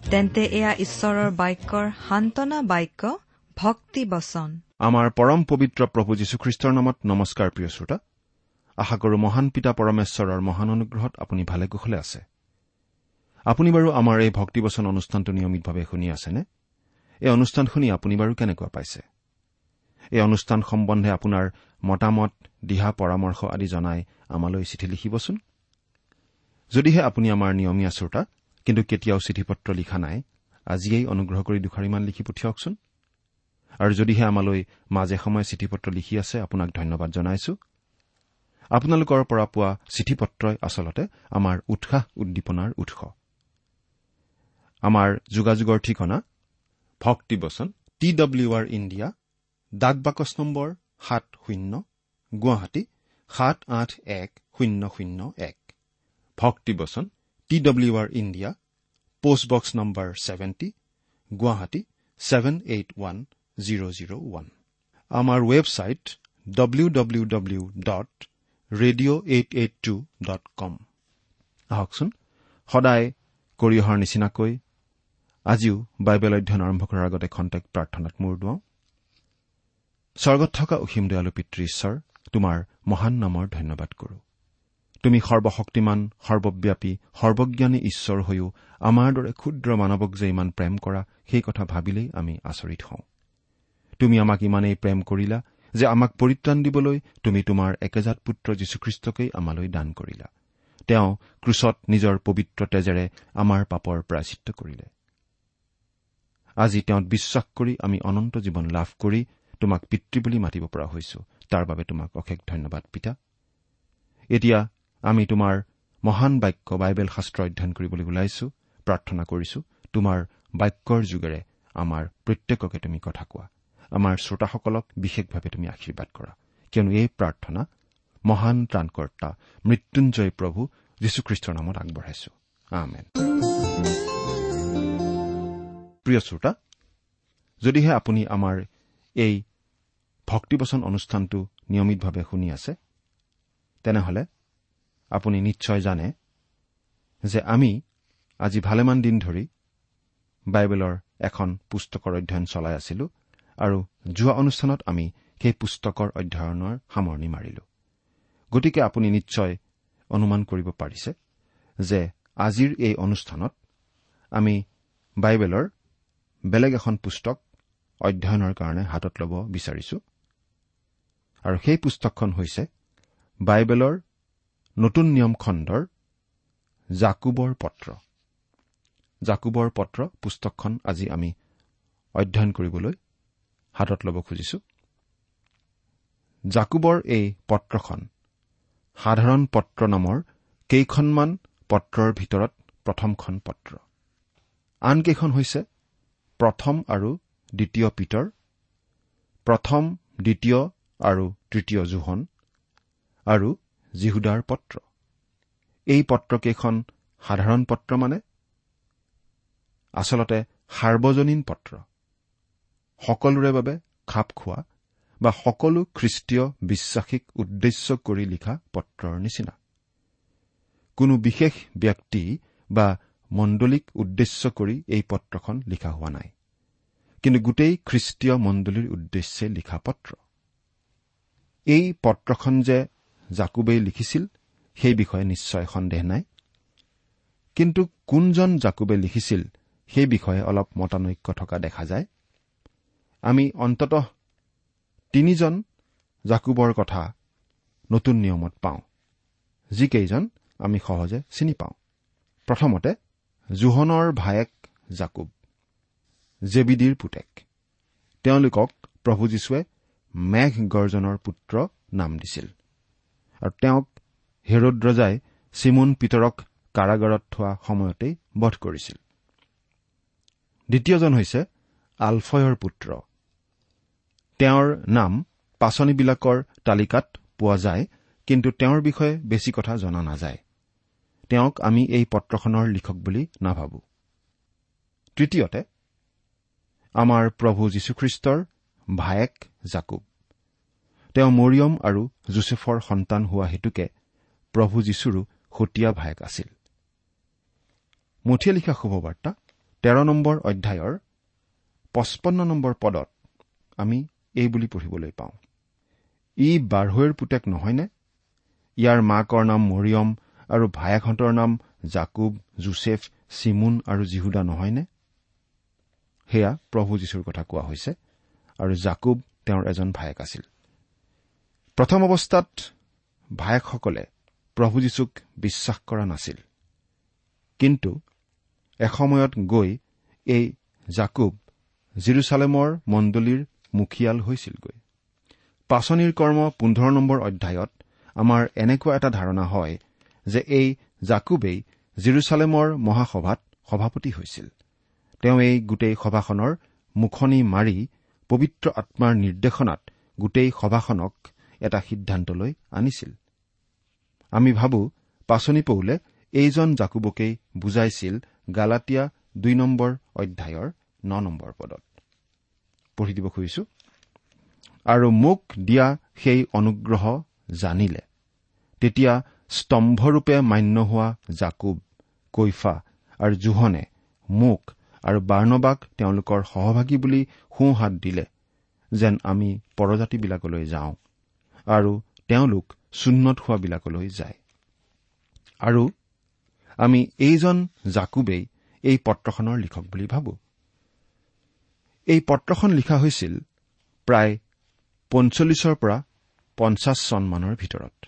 তেন্তে এয়া ঈশ্বৰৰ বাক্যৰ সান্তনা বাক্য ভক্তি বচন। আমাৰ পৰম পবিত্ৰ প্ৰভু যীশুখ্ৰীষ্টৰ নামত নমস্কাৰ প্ৰিয় শ্ৰোতা। আশা কৰো মহান পিতা পৰমেশ্বৰৰ মহান অনুগ্ৰহত আপুনি ভালে কুশলে আছে। আপুনি বাৰু আমাৰ এই ভক্তিবচন অনুষ্ঠানটো নিয়মিতভাৱে শুনি আছেনে? এই অনুষ্ঠান শুনি আপুনি বাৰু কেনেকুৱা পাইছে? এই অনুষ্ঠান সম্বন্ধে আপোনাৰ মতামত দিহা পৰামৰ্শ আদি জনাই আমালৈ চিঠি লিখিবচোন। যদিহে আপুনি আমাৰ নিয়মীয়া শ্ৰোতা কিন্তু কেতিয়াও চিঠি পত্ৰ লিখা নাই। আজিয়েই অনুগ্ৰহ কৰি দুখাৰিমান লিখি পঠিয়াওকচোন। আৰু যদিহে আমালৈ মাজে সময়ে চিঠি পত্ৰ লিখি আছে আপোনাক ধন্যবাদ জনাইছো। আপোনালোকৰ পৰা পোৱা চিঠি পত্ৰই আচলতে আমাৰ উৎসাহ উদ্দীপনাৰ উৎস। আমাৰ যোগাযোগৰ ঠিকনা ভক্তিবচন টি ডব্লিউ আৰ ইণ্ডিয়া ডাক বাকচ নম্বৰ সাত শূন্য গুৱাহাটী সাত আঠ এক শূন্য শূন্য এক। ভক্তিবচন T W R India post box number seventy Guwahati seven eight one zero' zero' one আমাৰ website W W W dot radio' eight eight two dot com আহকচোন সদায় কৰি অহাৰ নিচিনাকৈ আজিও বাইবেল অধ্যয়ন আৰম্ভ কৰাৰ আগতে খন্তেক প্ৰাৰ্থনাত মূৰ দুৱাওঁ। স্বৰ্গত থকা অসীম দয়ালু পিতৃ ঈশ্বৰ তোমাৰ মহান নামৰ ধন্যবাদ কৰো। তুমি সৰ্বশক্তিমান সৰ্বব্যাপী সৰ্বজ্ঞানী ঈশ্বৰ হৈও আমাৰ দৰে ক্ষুদ্ৰ মানৱক যে ইমান প্ৰেম কৰা সেই কথা ভাবিলেই আমি আচৰিত হওঁ। তুমি আমাক ইমানেই প্ৰেম কৰিলা যে আমাক পৰিত্ৰাণ দিবলৈ তুমি তোমাৰ একেজাত পুত্ৰ যীশুখ্ৰীষ্টকেই আমালৈ দান কৰিলা। তেওঁ ক্ৰুচত নিজৰ পবিত্ৰ তেজেৰে আমাৰ পাপৰ প্ৰায়চিত্ৰ কৰিলে। আজি তেওঁত বিশ্বাস কৰি আমি অনন্ত জীৱন লাভ কৰি তোমাক পিতৃ বুলি মাতিব পৰা হৈছো। তাৰ বাবে তোমাক অশেষ ধন্যবাদ পিতা। এতিয়া আমি তোমাৰ মহান বাক্য বাইবেল শাস্ত্ৰ অধ্যয়ন কৰিবলৈ ওলাইছো প্ৰাৰ্থনা কৰিছো তোমাৰ বাক্যৰ যোগেৰে আমাৰ প্ৰত্যেককে তুমি কথা কোৱা। আমাৰ শ্ৰোতাসকলক বিশেষভাৱে তুমি আশীৰ্বাদ কৰা। কিয়নো এই প্ৰাৰ্থনা মহান ত্ৰাণকৰ্তা মৃত্যুঞ্জয় প্ৰভু যীশুখ্ৰীষ্টৰ নামত আগবঢ়াইছো। প্ৰিয় শ্ৰোতা যদিহে আপুনি আমাৰ এই ভক্তিবচন অনুষ্ঠানটো নিয়মিতভাৱে শুনি আছে তেনেহলে আপুনি নিশ্চয় জানে যে আমি আজি ভালেমান দিন ধৰি বাইবেলৰ এখন পুস্তকৰ অধ্যয়ন চলাই আছিলো আৰু যোৱা অনুষ্ঠানত আমি সেই পুস্তকৰ অধ্যয়নৰ সামৰণি মাৰিলো। গতিকে আপুনি নিশ্চয় অনুমান কৰিব পাৰিছে যে আজিৰ এই অনুষ্ঠানত আমি বাইবেলৰ বেলেগ এখন পুস্তক অধ্যয়নৰ কাৰণে হাতত ল'ব বিচাৰিছো। আৰু সেই পুস্তকখন হৈছে বাইবেলৰ নতুন নিয়ম খণ্ডৰ জাকুবৰ পত্ৰ। জাকুবৰ পত্ৰ পুস্তকখন আজি আমি অধ্যয়ন কৰিবলৈ হাতত ল'ব খুজিছো। জাকুবৰ এই পত্ৰখন সাধাৰণ পত্ৰ নামৰ কেইখনমান পত্ৰৰ ভিতৰত প্ৰথমখন পত্ৰ। আনকেইখন হৈছে প্ৰথম আৰু দ্বিতীয় পিতৰ প্ৰথম দ্বিতীয় আৰু তৃতীয় জোহন আৰু জিহুদাৰ পত্ৰ। এই পত্ৰকেইখন সাধাৰণ পত্ৰ মানে? আচলতে সাৰ্বজনীন পত্ৰ। সকলোৰে বাবে খাপ খোৱা বা সকলো খ্ৰীষ্টীয় বিশ্বাসীক উদ্দেশ্য কৰি লিখা পত্ৰৰ নিচিনা। কোনো বিশেষ ব্যক্তি বা মণ্ডলীক উদ্দেশ্য কৰি এই পত্ৰখন লিখা হোৱা নাই। কিন্তু গোটেই খ্ৰীষ্টীয় মণ্ডলীৰ উদ্দেশ্যে লিখা পত্ৰ। এই পত্ৰখন যে জাকুবেই লিখিছিল সেই বিষয়ে নিশ্চয় সন্দেহ নাই। কিন্তু কোনজন জাকুবে লিখিছিল সেই বিষয়ে অলপ মতানৈক্য থকা দেখা যায়। আমি অন্তত তিনিজন জাকুবৰ কথা নতুন নিয়মত পাওঁ যিকেইজন আমি সহজে চিনি পাওঁ। প্ৰথমতে জোহনৰ ভায়েক জাকুব জেবিডিৰ পুতেক। তেওঁলোকক প্ৰভু যীশুৱে মেঘ গৰ্জনৰ পুত্ৰ নাম দিছিল। আৰু তেওঁক হেৰদ্ৰজাই চিমুন পিতৰক কাৰাগাৰত থোৱা সময়তেই বধ কৰিছিল। দ্বিতীয়জন হৈছে আলফয়ৰ পুত্ৰ। তেওঁৰ নাম পাচনিবিলাকৰ তালিকাত পোৱা যায় কিন্তু তেওঁৰ বিষয়ে বেছি কথা জনা নাযায়। তেওঁক আমি এই পত্ৰখনৰ লিখক বুলি নাভাবো। তৃতীয়তে আমাৰ প্ৰভু যীশুখ্ৰীষ্টৰ ভায়েক জাকুব। তেওঁ মৰিয়ম আৰু জোচেফৰ সন্তান হোৱা হেতুকে প্ৰভু যীশুৰো সতীয়া ভায়েক আছিল। মুঠিয়ে লিখা শুভবাৰ্তা তেৰ নম্বৰ অধ্যায়ৰ পঁচপন্ন নম্বৰ পদত আমি এই বুলি পঢ়িবলৈ পাওঁ। ই বাঢ়ৈৰ পুতেক নহয়নে? ইয়াৰ মাকৰ নাম মৰিয়ম আৰু ভায়েকহঁতৰ নাম জাকুব জোচেফ চিমুন আৰু জিহুদা নহয়নে? সেয়া প্ৰভু যীশুৰ কথা কোৱা হৈছে আৰু জাকুব তেওঁৰ এজন ভায়েক আছিল। প্ৰথম অৱস্থাত ভায়েকসকলে প্ৰভু যীশুক বিশ্বাস কৰা নাছিল। কিন্তু এসময়ত গৈ এই জাকুব জিৰচালেমৰ মণ্ডলীৰ মুখিয়াল হৈছিলগৈ। পাচনিৰ কৰ্ম পোন্ধৰ নম্বৰ অধ্যায়ত আমাৰ এনেকুৱা এটা ধাৰণা হয় যে এই জাকুবেই জিৰচালেমৰ মহাসভাত সভাপতি হৈছিল। তেওঁ এই গোটেই সভাখনৰ মুখনি মাৰি পবিত্ৰ আত্মাৰ নিৰ্দেশনাত গোটেই সভাখনক এটা সিদ্ধান্তলৈ আনিছিল। আমি ভাবো পাচনি পৌলে এইজন জাকুবকেই বুজাইছিল গালাটীয়া দুই নম্বৰ অধ্যায়ৰ ন নম্বৰ পদত। পঢ়ি দিব খুজিছো। আৰু মোক দিয়া সেই অনুগ্ৰহ জানিলে। তেতিয়া স্তম্ভৰূপে মান্য হোৱা জাকুব কৈফা আৰু জোহনে মোক আৰু বাৰ্ণবাক তেওঁলোকৰ সহভাগী বুলি সোঁহাত দিলে যেন আমি পৰজাতিবিলাকলৈ যাওঁ। আৰু তেওঁলোক চুন্নত হোৱাবিলাকলৈ যায়। আৰু আমি এইজন জাকুবেই এই পত্ৰখনৰ লিখক বুলি ভাবো। এই পত্ৰখন লিখা হৈছিল প্ৰায় পঞ্চল্লিছৰ পৰা পঞ্চাছ চনমানৰ ভিতৰত।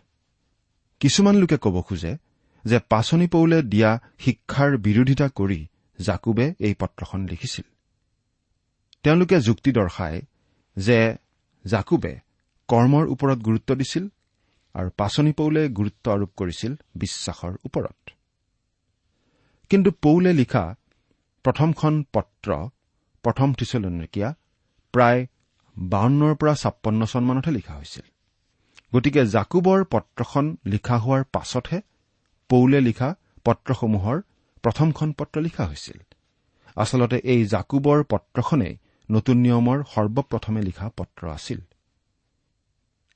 কিছুমান লোকে ক'ব খোজে যে পাচনি পৌলে দিয়া শিক্ষাৰ বিৰোধিতা কৰি জাকুবে এই পত্ৰখন লিখিছিল। তেওঁলোকে যুক্তি দৰ্শায় যে জাকুবে কৰ্মৰ ওপৰত গুৰুত্ব দিছিল আৰু পাচনি পৌলে গুৰুত্ব আৰোপ কৰিছিল বিশ্বাসৰ ওপৰত। কিন্তু পৌলে লিখা প্ৰথমখন পত্ৰ প্ৰথম থিচলনিকীয়া প্ৰায় বাৱন্নৰ পৰা ছাপন্ন চনমানতহে লিখা হৈছিল। গতিকে জাকুবৰ পত্ৰখন লিখা হোৱাৰ পাছতহে পৌলে লিখা পত্ৰসমূহৰ প্ৰথমখন পত্ৰ লিখা হৈছিল। আচলতে এই জাকুবৰ পত্ৰখনেই নতুন নিয়মৰ সৰ্বপ্ৰথমে লিখা পত্ৰ আছিল।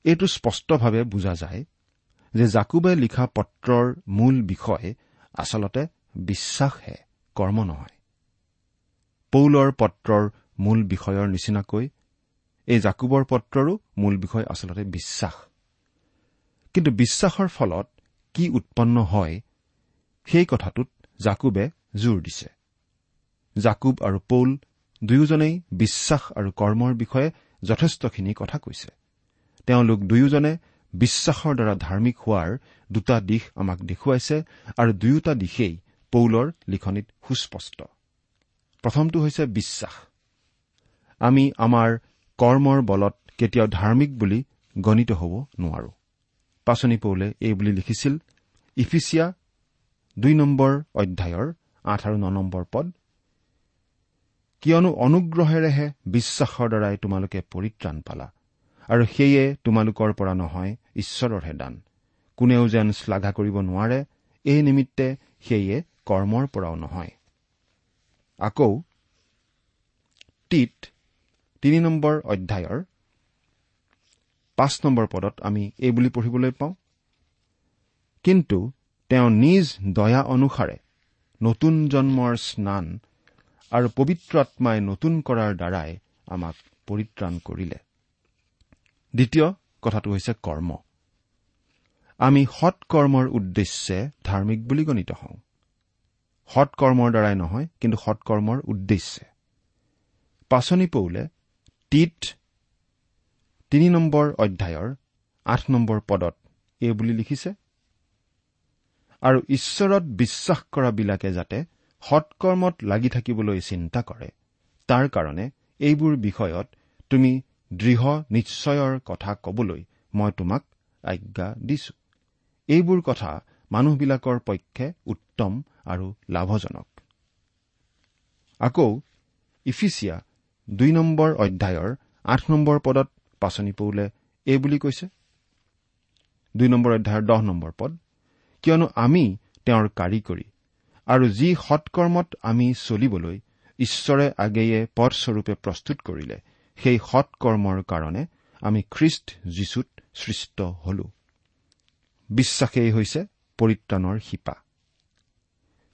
এইটো স্পষ্টভাৱে বুজা যায় যে জাকুবে লিখা পত্ৰৰ মূল বিষয় আচলতে বিশ্বাসহে কৰ্ম নহয়। পৌলৰ পত্ৰৰ মূল বিষয়ৰ নিচিনাকৈ এই জাকুবৰ পত্ৰৰো মূল বিষয় আচলতে বিশ্বাস। কিন্তু বিশ্বাসৰ ফলত কি উৎপন্ন হয় সেই কথাটোত জাকুবে জোৰ দিছে। জাকুব আৰু পৌল দুয়োজনেই বিশ্বাস আৰু কৰ্মৰ বিষয়ে যথেষ্টখিনি কথা কৈছে। তেওঁলোক দুয়োজনে বিশ্বাসৰ দ্বাৰা ধাৰ্মিক হোৱাৰ দুটা দিশ আমাক দেখুৱাইছে আৰু দুয়োটা দিশেই পৌলৰ লিখনিত সুস্পষ্ট। প্ৰথমটো হৈছে বিশ্বাস। আমি আমাৰ কৰ্মৰ বলত কেতিয়াও ধাৰ্মিক বুলি গণিত হ'ব নোৱাৰো। পাচনি পৌলে এই বুলি লিখিছিল ইফিচিয়া দুই নম্বৰ অধ্যায়ৰ আঠ আৰু ন নম্বৰ পদ কিয়নো অনুগ্ৰহেৰেহে বিশ্বাসৰ দ্বাৰাই তোমালোকে পৰিত্ৰাণ পালা। আৰু সেয়ে তোমালোকৰ পৰা নহয় ঈশ্বৰৰহে দান কোনেও যেন শ্লাঘা কৰিব নোৱাৰে এই নিমিত্তে সেয়ে কৰ্মৰ পৰাও নহয়। আকৌ টিত তিনি নম্বৰ অধ্যায়ৰ পাঁচ নম্বৰ পদত আমি এই বুলি পঢ়িবলৈ পাওঁ। কিন্তু তেওঁ নিজ দয়া অনুসাৰে নতুন জন্মৰ স্নান আৰু পবিত্ৰ আত্মাই নতুন কৰাৰ দ্বাৰাই আমাক পৰিত্ৰাণ কৰিলে। দ্বিতীয় কথাটো হৈছে কৰ্ম। আমি সৎকৰ্মৰ উদ্দেশ্যে ধাৰ্মিক বুলি গণিত হওঁ। সৎকৰ্মৰ দ্বাৰাই নহয় কিন্তু সৎকৰ্মৰ উদ্দেশ্যে। পাচনি পৌলে টিত তিনি নম্বৰ অধ্যায়ৰ আঠ নম্বৰ পদত এই বুলি লিখিছে আৰু ঈশ্বৰত বিশ্বাস কৰাবিলাকে যাতে সৎকৰ্মত লাগি থাকিবলৈ চিন্তা কৰে তাৰ কাৰণে এইবোৰ বিষয়ত তুমি দৃঢ় নিশ্চয়ৰ কথা কবলৈ মই তোমাক আজ্ঞা দিছো। এইবোৰ কথা মানুহবিলাকৰ পক্ষে উত্তম আৰু লাভজনক। আকৌ ইফিচিয়া দুই নম্বৰ অধ্যায়ৰ আঠ নম্বৰ পদত পাচনি পৌলে এই বুলি কৈছে। দুই নম্বৰ অধ্যায়ৰ দহ নম্বৰ পদ কিয়নো আমি তেওঁৰ কাৰিকৰী আৰু যি সৎকৰ্মত আমি চলিবলৈ ঈশ্বৰে আগেয়ে পথস্বৰূপে প্ৰস্তুত কৰিলে সেই সৎকৰ্মৰ কাৰণে আমি খ্ৰীষ্ট যীশুত সৃষ্ট হলো। বিশ্বাসেই হৈছে পৰিত্ৰাণৰ শিপা।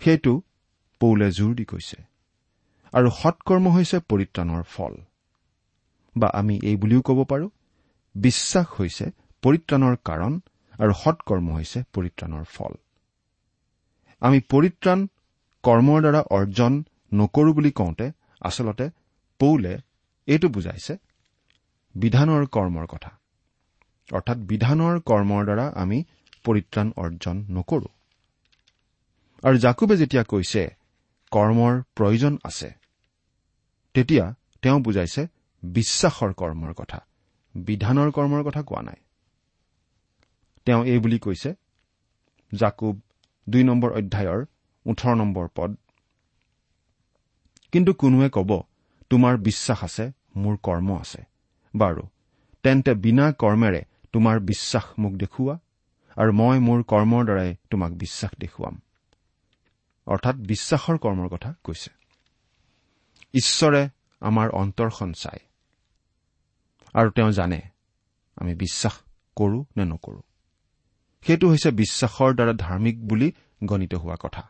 সেইটো পৌলে জোৰ দি কৈছে। আৰু সৎকৰ্ম হৈছে পৰিত্ৰাণৰ ফল। বা আমি এই বুলিও ক'ব পাৰো বিশ্বাস হৈছে পৰিত্ৰাণৰ কাৰণ আৰু সৎকৰ্ম হৈছে পৰিত্ৰাণৰ ফল। আমি পৰিত্ৰাণ কৰ্মৰ দ্বাৰা অৰ্জন নকৰো বুলি কওঁতে আচলতে পৌলে এইটো বুজাইছে বিধানৰ কৰ্মৰ কথা। অৰ্থাৎ বিধানৰ কৰ্মৰ দ্বাৰা আমি পৰিত্ৰাণ অৰ্জন নকৰো। আৰু জাকুবে যেতিয়া কৈছে কৰ্মৰ প্ৰয়োজন আছে তেতিয়া তেওঁ বুজাইছে বিশ্বাসৰ কৰ্মৰ কথা। বিধানৰ কৰ্মৰ কথা কোৱা নাই। তেওঁ এই বুলি কৈছে জাকুব দুই নম্বৰ অধ্যায়ৰ ওঠৰ নম্বৰ পদ কিন্তু কোনোৱে কব তোমাৰ বিশ্বাস আছে মোৰ কৰ্ম আছে। বাৰু তেন্তে বিনা কৰ্মেৰে তোমাৰ বিশ্বাস মোক দেখুওৱা আৰু মই মোৰ কৰ্মৰ দ্বাৰাই তোমাক বিশ্বাস দেখুৱাম। অৰ্থাৎ বিশ্বাসৰ কৰ্মৰ কথা কৈছে। ঈশ্বৰে আমাৰ অন্তৰখন চাই আৰু তেওঁ জানে আমি বিশ্বাস কৰো নে নকৰো। সেইটো হৈছে বিশ্বাসৰ দ্বাৰা ধাৰ্মিক বুলি গণিত হোৱা কথা।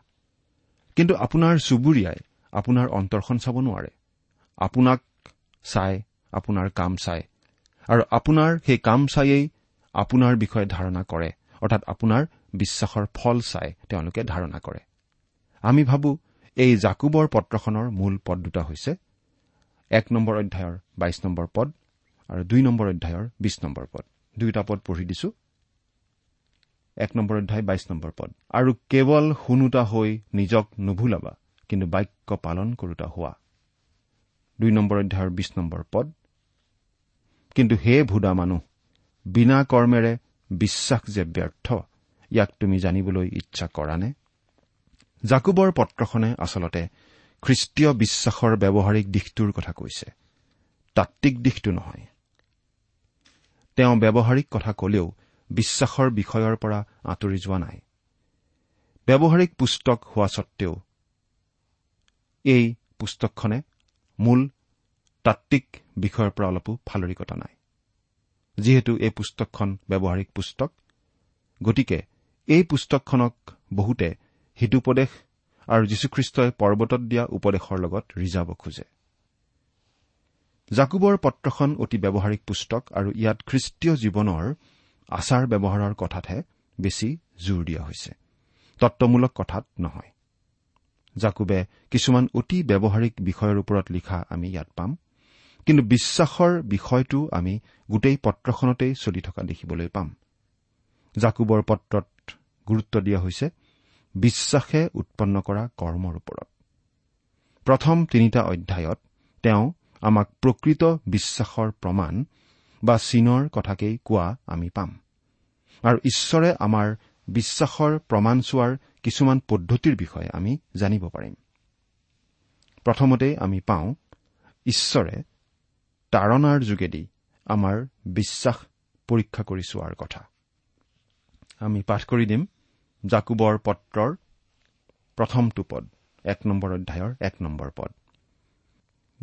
কিন্তু আপোনাৰ চুবুৰীয়াই আপোনাৰ অন্তৰখন চাব নোৱাৰে। আপোনাক চাই আপোনাৰ কাম চাই। আৰু আপোনাৰ সেই কাম চায়েই আপোনাৰ বিষয়ে ধাৰণা কৰে অৰ্থাৎ আপোনাৰ বিশ্বাসৰ ফল চাই তেওঁলোকে ধাৰণা কৰে। আমি ভাবো এই জাকুবৰ পত্ৰখনৰ মূল পদ দুটা হৈছে এক নম্বৰ অধ্যায়ৰ বাইশ নম্বৰ পদ আৰু দুই নম্বৰ অধ্যায়ৰ বিশ নম্বৰ পদ। দুয়োটা পদ পঢ়ি দিছো। এক নম্বৰ অধ্যায় বাইশ নম্বৰ পদ। আৰু কেৱল শুনোতা হৈ নিজক নুভুলাবা কিন্তু বাক্য পালন কৰোতা হোৱা। দুই নম্বৰ অধ্যায়ৰ বিশ নম্বৰ পদ। কিন্তু হে ভুদা মানুহ বিনা কৰ্মেৰে বিশ্বাস যে ব্যৰ্থ ইয়াক তুমি জানিবলৈ ইচ্ছা কৰা নে জাকুবৰ পত্ৰখনে আচলতে খ্ৰীষ্টীয় বিশ্বাসৰ ব্যৱহাৰিক দিশটোৰ কথা কৈছে। তাত্বিক দিশটো নহয়। তেওঁ ব্যৱহাৰিক কথা কলেও বিশ্বাসৰ বিষয়ৰ পৰা আঁতৰি যোৱা নাই। ব্যৱহাৰিক পুস্তক হোৱা সত্বেও এই পুস্তকখনে মূল তাত্বিক বিষয়ৰ পৰা অলপো ফালৰিকতা নাই। যিহেতু এই পুস্তকখন ব্যৱহাৰিক পুস্তক গতিকে এই পুস্তকখনক বহুতে হিতোপদেশ আৰু যীশুখ্ৰীষ্টই পৰ্বতত দিয়া উপদেশৰ লগত ৰিজাব খোজে। জাকুবৰ পত্ৰখন অতি ব্যৱহাৰিক পুস্তক আৰু ইয়াত খ্ৰীষ্টীয় জীৱনৰ আচাৰ ব্যৱহাৰৰ কথাতহে বেছি জোৰ দিয়া হৈছে। তত্বমূলক কথাত নহয়। জাকুবে কিছুমান অতি ব্যৱহাৰিক বিষয়ৰ ওপৰত লিখা আমি ইয়াত পাম। কিন্তু বিশ্বাসৰ বিষয়টো আমি গোটেই পত্ৰখনতেই চলি থকা দেখিবলৈ পাম। জাকুবৰ পত্ৰত গুৰুত্ব দিয়া হৈছে বিশ্বাসে উৎপন্ন কৰা কৰ্মৰ ওপৰত। প্ৰথম তিনিটা অধ্যায়ত তেওঁ আমাক প্ৰকৃত বিশ্বাসৰ প্ৰমাণ বা চীনৰ কথাকেই কোৱা আমি পাম। আৰু ঈশ্বৰে আমাৰ বিশ্বাসৰ প্ৰমাণ চোৱাৰ কিছুমান পদ্ধতিৰ বিষয়ে আমি জানিব পাৰিম। প্ৰথমতে আমি পাওঁ ঈশ্বৰে তাৰণাৰ যোগেদি আমাৰ বিশ্বাস পৰীক্ষা কৰি চোৱাৰ কথা। আমি পাঠ কৰি দিম জাকুবৰ পত্ৰৰ প্ৰথমটো পদ এক নম্বৰ অধ্যায়ৰ এক নম্বৰ পদ।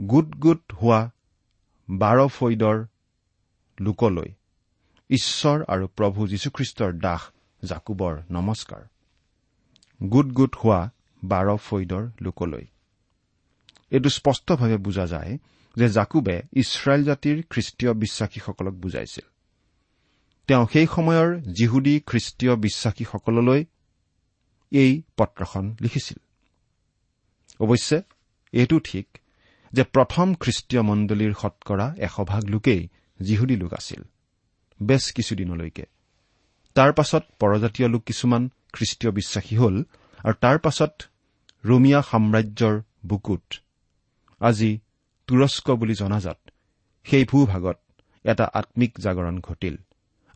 গোট গোট হোৱা বাৰ ফৈদৰ লোকলৈ ঈশ্বৰ আৰু প্ৰভু যীশুখ্ৰীষ্টৰ দাস জাকুবৰ নমস্কাৰ। গোট গোট হোৱা বাৰ ফৈদৰ লোকলৈ। এইটো স্পষ্টভাৱে বুজা যায় যে জাকুবে ইছৰাইল জাতিৰ খ্ৰীষ্টীয় বিশ্বাসীসকলক বুজাইছিল। তেওঁ সেই সময়ৰ যিহুদী খ্ৰীষ্টীয় বিশ্বাসীসকললৈ এই পত্ৰখন লিখিছিল। অৱশ্যে এইটো ঠিক যে প্ৰথম খ্ৰীষ্টীয় মণ্ডলীৰ শতকৰা এশভাগ লোকেই যিহুদী লোক আছিল। বেছ কিছুদিনলৈকে। তাৰ পাছত পৰজাতীয় লোক কিছুমান খ্ৰীষ্টীয় বিশ্বাসী হ'ল আৰু তাৰ পাছত ৰোমিয়া সাম্ৰাজ্যৰ বুকুত আজি তুৰস্ক বুলি জনাজাত সেই ভূভাগত এটা আম্মিক জাগৰণ ঘটিল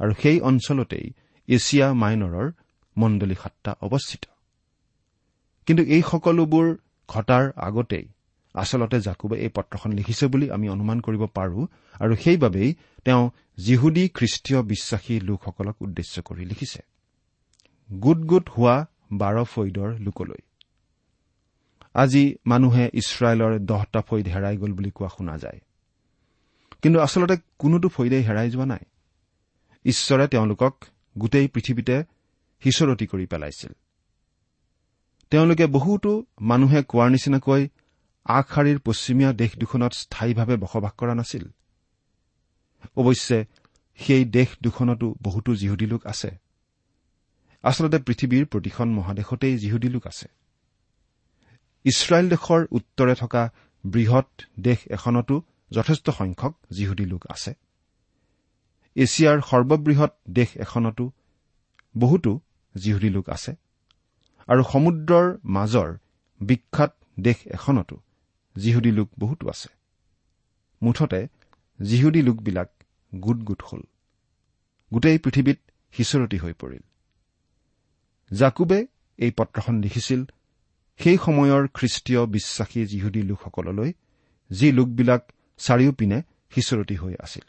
আৰু সেই অঞ্চলতেই এছিয়া মাইনৰৰ মণ্ডলী সাতটা অৱস্থিত। কিন্তু এই সকলোবোৰ ঘটাৰ আগতেই আচলতে জাকুবে এই পত্ৰখন লিখিছে বুলি আমি অনুমান কৰিব পাৰো আৰু সেইবাবেই তেওঁ যিহুদী খ্ৰীষ্টীয় বিশ্বাসী লোকসকলক উদ্দেশ্য কৰি লিখিছে। গোট গোট হোৱা বাৰ ফৈদৰ লোকলৈ। আজি মানুহে ইছৰাইলৰ দহটা ফৈদ হেৰাই গ'ল বুলি কোৱা শুনা যায়। কিন্তু আচলতে কোনোটো ফৈদেই হেৰাই যোৱা নাই। ঈশ্বৰে তেওঁলোকক গোটেই পৃথিৱীতে সিঁচৰতি কৰি পেলাইছিল। তেওঁলোকে বহুতো মানুহে কোৱাৰ নিচিনাকৈ আগশাৰীৰ পশ্চিমীয়া দেশ দুখনত স্থায়ীভাৱে বসবাস কৰা নাছিল। অৱশ্যে সেই দেশ দুখনতো বহুতো যিহুদী লোক আছে। আচলতে পৃথিৱীৰ প্ৰতিখন মহাদেশতেই যিহুদী লোক আছে। ইছৰাইল দেশৰ উত্তৰে থকা বৃহৎ দেশ এখনতো যথেষ্ট সংখ্যক যিহুদী লোক আছে। এছিয়াৰ সৰ্ববৃহৎ দেশ এখনতো বহুতো যিহুদী লোক আছে। আৰু সমুদ্ৰৰ মাজৰ বিখ্যাত দেশ এখনতো যিহুদী লোক বহুতো আছে। মুঠতে যিহুদী লোকবিলাক গোট গোট হ'ল। গোটেই পৃথিৱীত সিঁচৰতি হৈ পৰিল। জাকুবে এই পত্ৰখন লিখিছিল সেই সময়ৰ খ্ৰীষ্টীয় বিশ্বাসী যিহুদী লোকসকললৈ যি লোকবিলাক চাৰিওপিনে সিঁচৰতি হৈ আছিল।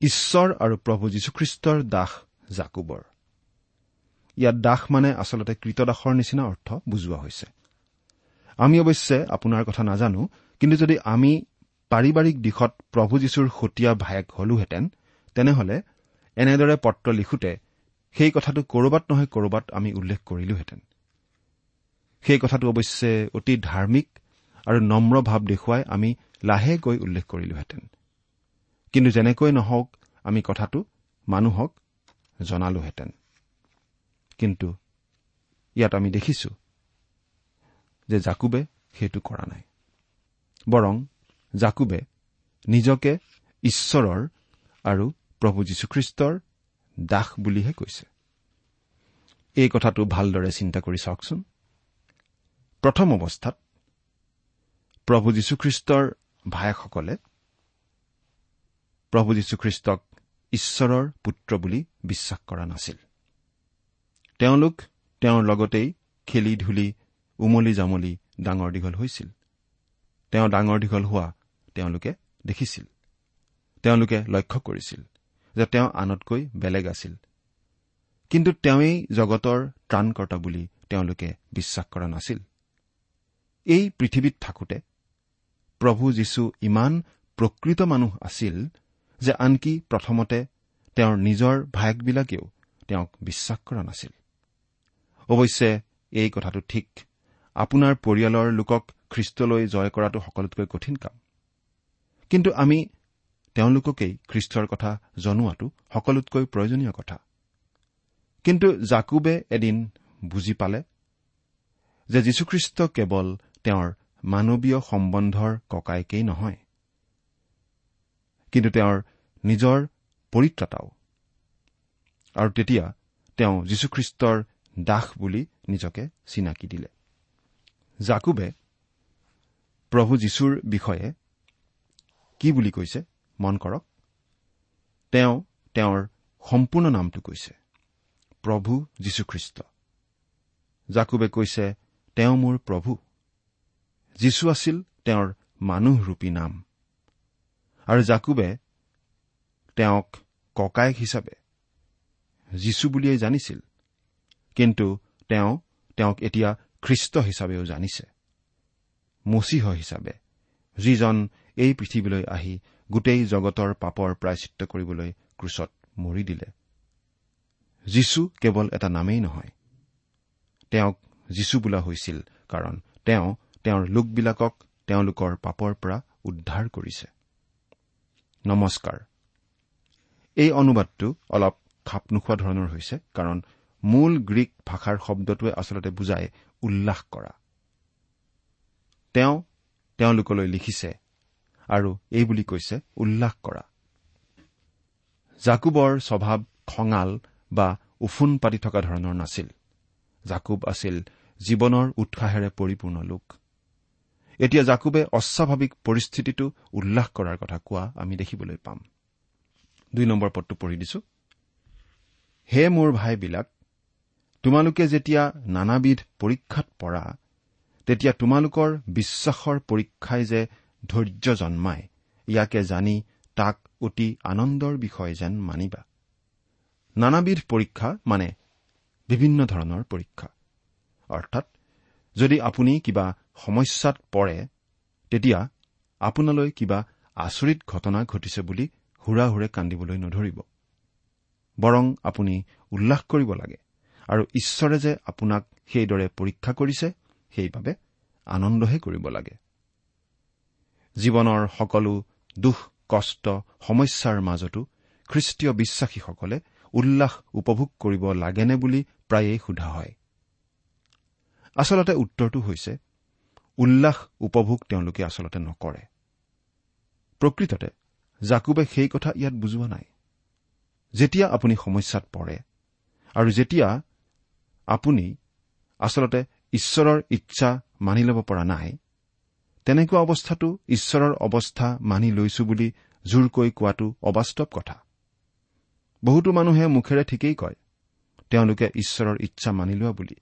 ঈশ্বৰ আৰু প্ৰভু যীশুখ্ৰীষ্টৰ দাস জাকুবৰ। ইয়াত দাস মানে আচলতে কৃতদাসৰ নিচিনা অৰ্থ বুজোৱা হৈছে। আমি অৱশ্যে আপোনাৰ কথা নাজানো কিন্তু যদি আমি পাৰিবাৰিক দিশত প্ৰভু যীশুৰ সতীয়া ভায়েক হলোহেঁতেন তেনেহলে এনেদৰে পত্ৰ লিখোতে সেই কথাটো কৰবাত নহয় কৰবাত আমি উল্লেখ কৰিলোহেঁতেন। সেই কথাটো অৱশ্যে অতি ধাৰ্মিক আৰু নম্ৰ ভাৱ দেখুৱাই আমি লাহেকৈ উল্লেখ কৰিলোহেঁতেন। কিন্তু যেনেকৈ নহওক আমি কথাটো মানুহক জনালোহেঁতেন। কিন্তু ইয়াত আমি দেখিছো যে জাকুবে সেইটো কৰা নাই। বৰং জাকুবে নিজকে ঈশ্বৰৰ আৰু প্ৰভু যীশুখ্ৰীষ্টৰ দাস বুলিহে কৈছে। এই কথাটো ভালদৰে চিন্তা কৰি চাওকচোন। প্ৰথম অৱস্থাত প্ৰভু যীশুখ্ৰীষ্টৰ ভায়েকসকলে প্ৰভু যীশুখ্ৰীষ্টক ঈশ্বৰৰ পুত্ৰ বুলি বিশ্বাস কৰা নাছিল। তেওঁলোক তেওঁৰ লগতেই খেলি ধূলি উমলি জামলি ডাঙৰ দীঘল হৈছিল। তেওঁ ডাঙৰ দীঘল হোৱা তেওঁলোকে দেখিছিল। তেওঁলোকে লক্ষ্য কৰিছিল। যে তেওঁ আনতকৈ বেলেগ আছিল। কিন্তু তেওঁই জগতৰ ত্ৰাণকৰ্তা বুলি তেওঁলোকে বিশ্বাস কৰা নাছিল। এই পৃথিৱীত থাকোতে প্ৰভু যীশু ইমান প্ৰকৃত মানুহ আছিল যে আনকি প্ৰথমতে তেওঁৰ নিজৰ ভায়েকবিলাকেও তেওঁক বিশ্বাস কৰা নাছিল। অৱশ্যে এই কথাটো ঠিক। আপোনাৰ পৰিয়ালৰ লোকক খ্ৰীষ্টলৈ জয় কৰাটো সকলোতকৈ কঠিন কাম। কিন্তু আমি তেওঁলোককেই খ্ৰীষ্টৰ কথা জনোৱাটো সকলোতকৈ প্ৰয়োজনীয় কথা। কিন্তু জাকুবে এদিন বুজি পালে যে যীশুখ্ৰীষ্ট কেৱল তেওঁৰ মানৱীয় সম্বন্ধৰ ককাইকেই নহয় কিন্তু তেওঁৰ নিজৰ পৰিত্ৰাতাও। আৰু তেতিয়া তেওঁ যীশুখ্ৰীষ্টৰ দাস বুলি নিজকে চিনাকি দিলে। জাকুবে প্ৰভু যীশুৰ বিষয়ে কি বুলি কৈছে? মন কৰক। তেওঁ তেওঁৰ সম্পূৰ্ণ নামটো কৈছে। প্ৰভু যীশুখ্ৰীষ্ট। জাকুবে কৈছে তেওঁ মোৰ প্ৰভু। যীশু আছিল তেওঁৰ মানুহৰূপী নাম। আৰু জাকুবে তেওঁক ককায়েক হিচাপে। যীশু বুলিয়েই জানিছিল। কিন্তু তেওঁ তেওঁক এতিয়া খ্ৰীষ্ট হিচাপেও জানিছে। মচীহ হিচাপে। যিজন এই পৃথিৱীলৈ আহি গোটেই জগতৰ পাপৰ প্ৰায়চিত্ৰ কৰিবলৈ ক্ৰুচত মৰি দিলে। যীশু কেৱল এটা নামেই নহয়। তেওঁক যীশু বোলা হৈছিল কাৰণ তেওঁ তেওঁৰ লোকবিলাকক তেওঁলোকৰ পাপৰ পৰা উদ্ধাৰ কৰিছে। নমস্কাৰ। এই অনুবাদটো অলপ খাপ নোখোৱা ধৰণৰ হৈছে কাৰণ মূল গ্ৰীক ভাষাৰ শব্দটোৱে আচলতে বুজায় উল্লাস কৰা। তেওঁ তেওঁলোকলৈ লিখিছে আৰু এই বুলি কৈছে উল্লাস কৰা। জাকুবৰ স্বভাৱ খঙাল বা উফোন পাতি থকা ধৰণৰ নাছিল। জাকুব আছিল জীৱনৰ উৎসাহেৰে পৰিপূৰ্ণ লোক। এতিয়া জাকুবে অস্বাভাৱিক পৰিস্থিতিটো উল্লাস কৰাৰ কথা কোৱা আমি দেখিবলৈ পাম। দুই নম্বৰ পদটো পঢ়ি দিছো। হে মোৰ ভাইবিলাক তোমালোকে যেতিয়া নানাবিধ পৰীক্ষাত পৰা তেতিয়া তোমালোকৰ বিশ্বাসৰ পৰীক্ষাই যে ধৈৰ্য জন্মায় ইয়াকে জানি তাক অতি আনন্দৰ বিষয় যেন মানিবা। নানাবিধ পৰীক্ষা মানে বিভিন্ন ধৰণৰ পৰীক্ষা। অৰ্থাৎ যদি আপুনি কিবা সমস্যাত পৰে তেতিয়া আপোনালৈ কিবা আচৰিত ঘটনা ঘটিছে বুলি হুৰা হুৰে কান্দিবলৈ নধৰিব। বৰং আপুনি উল্লাস কৰিব লাগে আৰু ঈশ্বৰে যে আপোনাক সেইদৰে পৰীক্ষা কৰিছে সেইবাবে আনন্দহে কৰিব লাগে। জীৱনৰ সকলো দুখ কষ্ট সমস্যাৰ মাজতো খ্ৰীষ্টীয় বিশ্বাসীসকলে উল্লাস উপভোগ কৰিব লাগেনে বুলি প্ৰায়েই সোধা হয়। আচলতে উত্তৰটো হৈছে উল্লাস উপভোগ তেওঁলোকে আচলতে নকৰে। প্ৰকৃততে জাকুবে সেই কথা ইয়াত বুজোৱা নাই। যেতিয়া আপুনি সমস্যাত পৰে আৰু যেতিয়া আপুনি আচলতে ঈশ্বৰৰ ইচ্ছা মানি ল'ব পৰা নাই তেনেকুৱা অৱস্থাটো ঈশ্বৰৰ অৱস্থা মানি লৈছো বুলি জোৰকৈ কোৱাটো অবাস্তৱ কথা। বহুতো মানুহে মুখেৰে ঠিকেই কয় তেওঁলোকে ঈশ্বৰৰ ইচ্ছা মানি লোৱা বুলি।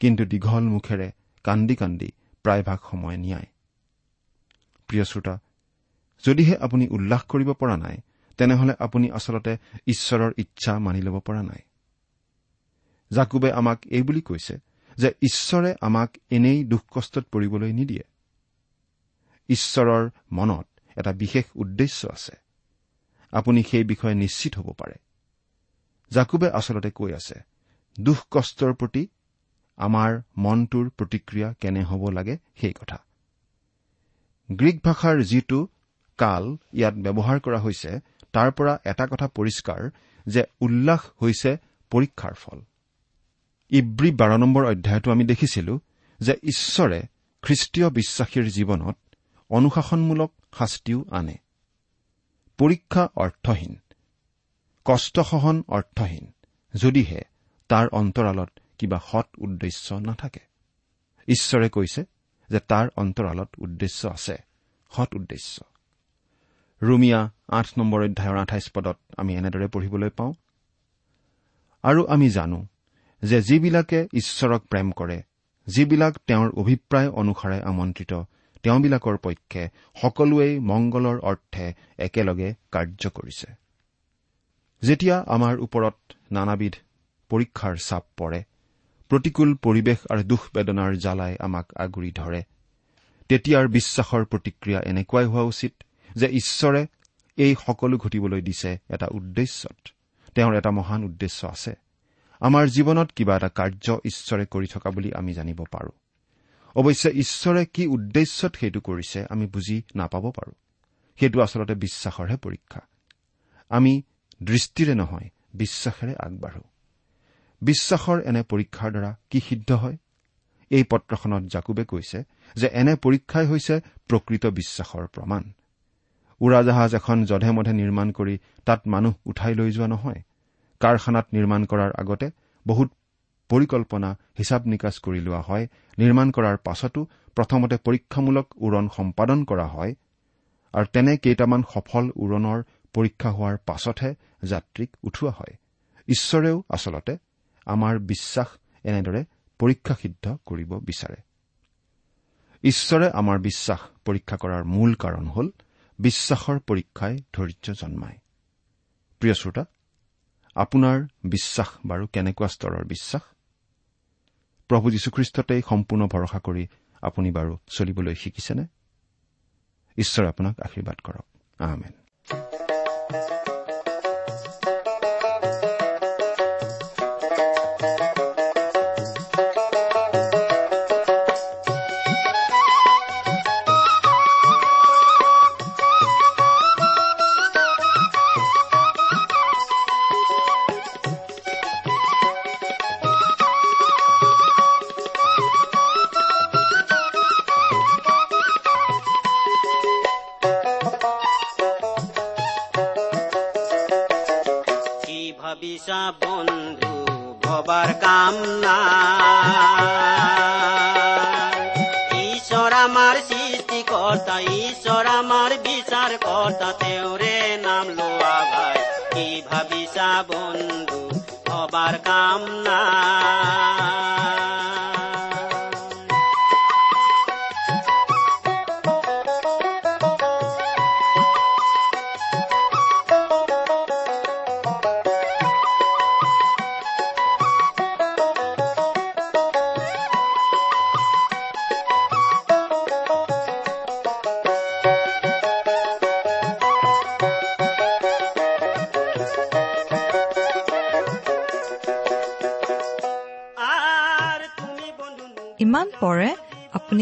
কিন্তু দীঘল মুখেৰে কান্দি কান্দি প্ৰায়ভাগ সময় নিয়ায়। প্ৰিয় শ্ৰোতা যদিহে আপুনি উল্লাস কৰিব পৰা নাই তেনেহলে আপুনি আচলতে ঈশ্বৰৰ ইচ্ছা মানি ল'ব পৰা নাই। জাকুবে আমাক এই বুলি কৈছে যে ঈশ্বৰে আমাক এনেই দুখ কষ্টত পৰিবলৈ নিদিয়ে। ঈশ্বৰৰ মনত এটা বিশেষ উদ্দেশ্য আছে। আপুনি সেই বিষয়ে নিশ্চিত হ'ব পাৰে। জাকুবে আচলতে কৈ আছে দুখ কষ্টৰ প্ৰতি আমাৰ মনটোৰ প্ৰতিক্ৰিয়া কেনে হ'ব লাগে সেই কথা? গ্ৰীক ভাষাৰ যিটো কাল ইয়াত ব্যৱহাৰ কৰা হৈছে তাৰ পৰা এটা কথা পৰিষ্কাৰ যে উল্লাস হৈছে পৰীক্ষাৰ ফল। ইব্ৰী বাৰ নম্বৰ অধ্যায়তো আমি দেখিছিলো যে ঈশ্বৰে খ্ৰীষ্টীয় বিশ্বাসীৰ জীৱনত অনুশাসনমূলক শাস্তিও আনে। পৰীক্ষা অৰ্থহীন কষ্টসহন অৰ্থহীন যদিহে তাৰ অন্তৰালত কিবা সৎ উদ্দেশ্য নাথাকে। ঈশ্বৰে কৈছে যে তাৰ অন্তৰালত উদ্দেশ্য আছে সৎ উদ্দেশ্য। ৰুমিয়া আঠ নম্বৰ অধ্যায়ৰ আঠাইছ পদত আমি এনেদৰে পঢ়িবলৈ পাওঁ আৰু আমি জানো যে যিবিলাকে ঈশ্বৰক প্ৰেম কৰে যিবিলাক তেওঁৰ অভিপ্ৰায় অনুসাৰে আমন্ত্ৰিত তেওঁবিলাকৰ পক্ষে সকলোৱেই মংগলৰ অৰ্থে একেলগে কাৰ্য কৰিছে। যেতিয়া আমাৰ ওপৰত নানাবিধ পৰীক্ষাৰ চাপ পৰে প্ৰতিকূল পৰিৱেশ আৰু দুখ বেদনাৰ জ্বালাই আমাক আগুৰি ধৰে তেতিয়াৰ বিশ্বাসৰ প্ৰতিক্ৰিয়া এনেকুৱাই হোৱা উচিত যে ঈশ্বৰে এই সকলো ঘটিবলৈ দিছে এটা উদ্দেশ্যত। তেওঁৰ এটা মহান উদ্দেশ্য আছে। আমাৰ জীৱনত কিবা এটা কাৰ্য ঈশ্বৰে কৰি থকা বুলি আমি জানিব পাৰো। অৱশ্যে ঈশ্বৰে কি উদ্দেশ্যত সেইটো কৰিছে আমি বুজি নাপাব পাৰো। সেইটো আচলতে বিশ্বাসৰহে পৰীক্ষা। আমি দৃষ্টিৰে নহয় বিশ্বাসেৰে আগবাঢ়ো। বিশ্বাসৰ এনে পৰীক্ষাৰ দ্বাৰা কি সিদ্ধ হয়? এই পত্ৰখনত জাকুবে কৈছে যে এনে পৰীক্ষাই হৈছে প্ৰকৃত বিশ্বাসৰ প্ৰমাণ। উৰাজাহাজ এখন যধে মধে নিৰ্মাণ কৰি তাত মানুহ উঠাই লৈ যোৱা নহয়। কাৰখানাত নিৰ্মাণ কৰাৰ আগতে বহুত পৰিকল্পনা হিচাপ নিকাচ কৰি লোৱা হয় নিৰ্মাণ কৰাৰ পাছতো প্ৰথমতে পৰীক্ষামূলক উৰণ সম্পাদন কৰা হয় আৰু তেনে কেইটামান সফল উৰণৰ পৰীক্ষা হোৱাৰ পাছতহে যাত্ৰীক উঠোৱা হয়। ঈশ্বৰেও আচলতে আমাৰ বিশ্বাস এনেদৰে পৰীক্ষা সিদ্ধ কৰিব বিচাৰে। ঈশ্বৰে আমাৰ বিশ্বাস পৰীক্ষা কৰাৰ মূল কাৰণ হ'ল বিশ্বাসৰ পৰীক্ষাই ধৈৰ্য জন্মায়। প্ৰিয় শ্ৰোতা আপোনাৰ বিশ্বাস বাৰু কেনেকুৱা স্তৰৰ বিশ্বাস? প্ৰভু যীশুখ্ৰীষ্টতেই সম্পূৰ্ণ ভৰসা কৰি আপুনি বাৰু চলিবলৈ শিকিছেনে? ঈশ্বৰে আপোনাক আশীৰ্বাদ কৰক।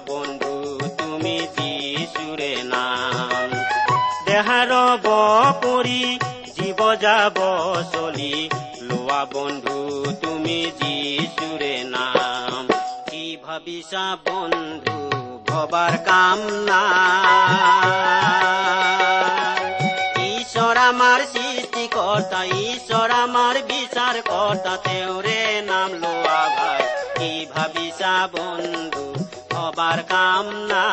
বন্ধু, তুমি যিচুৰে নাম। দেহাৰ কৰি জীৱ যাব চলি। লোৱা বন্ধু, তুমি যিচুৰে নাম। কি ভাবিছা বন্ধু, ভবাৰ কাম নাই। ঈশ্বৰ আমাৰ সৃষ্টিকৰ্তা, ঈশ্বৰ আমাৰ বিচাৰ কৰ্তা তেওঁৰে নাম লোৱা ভাই। কি ভাবিছা বন্ধু barkamna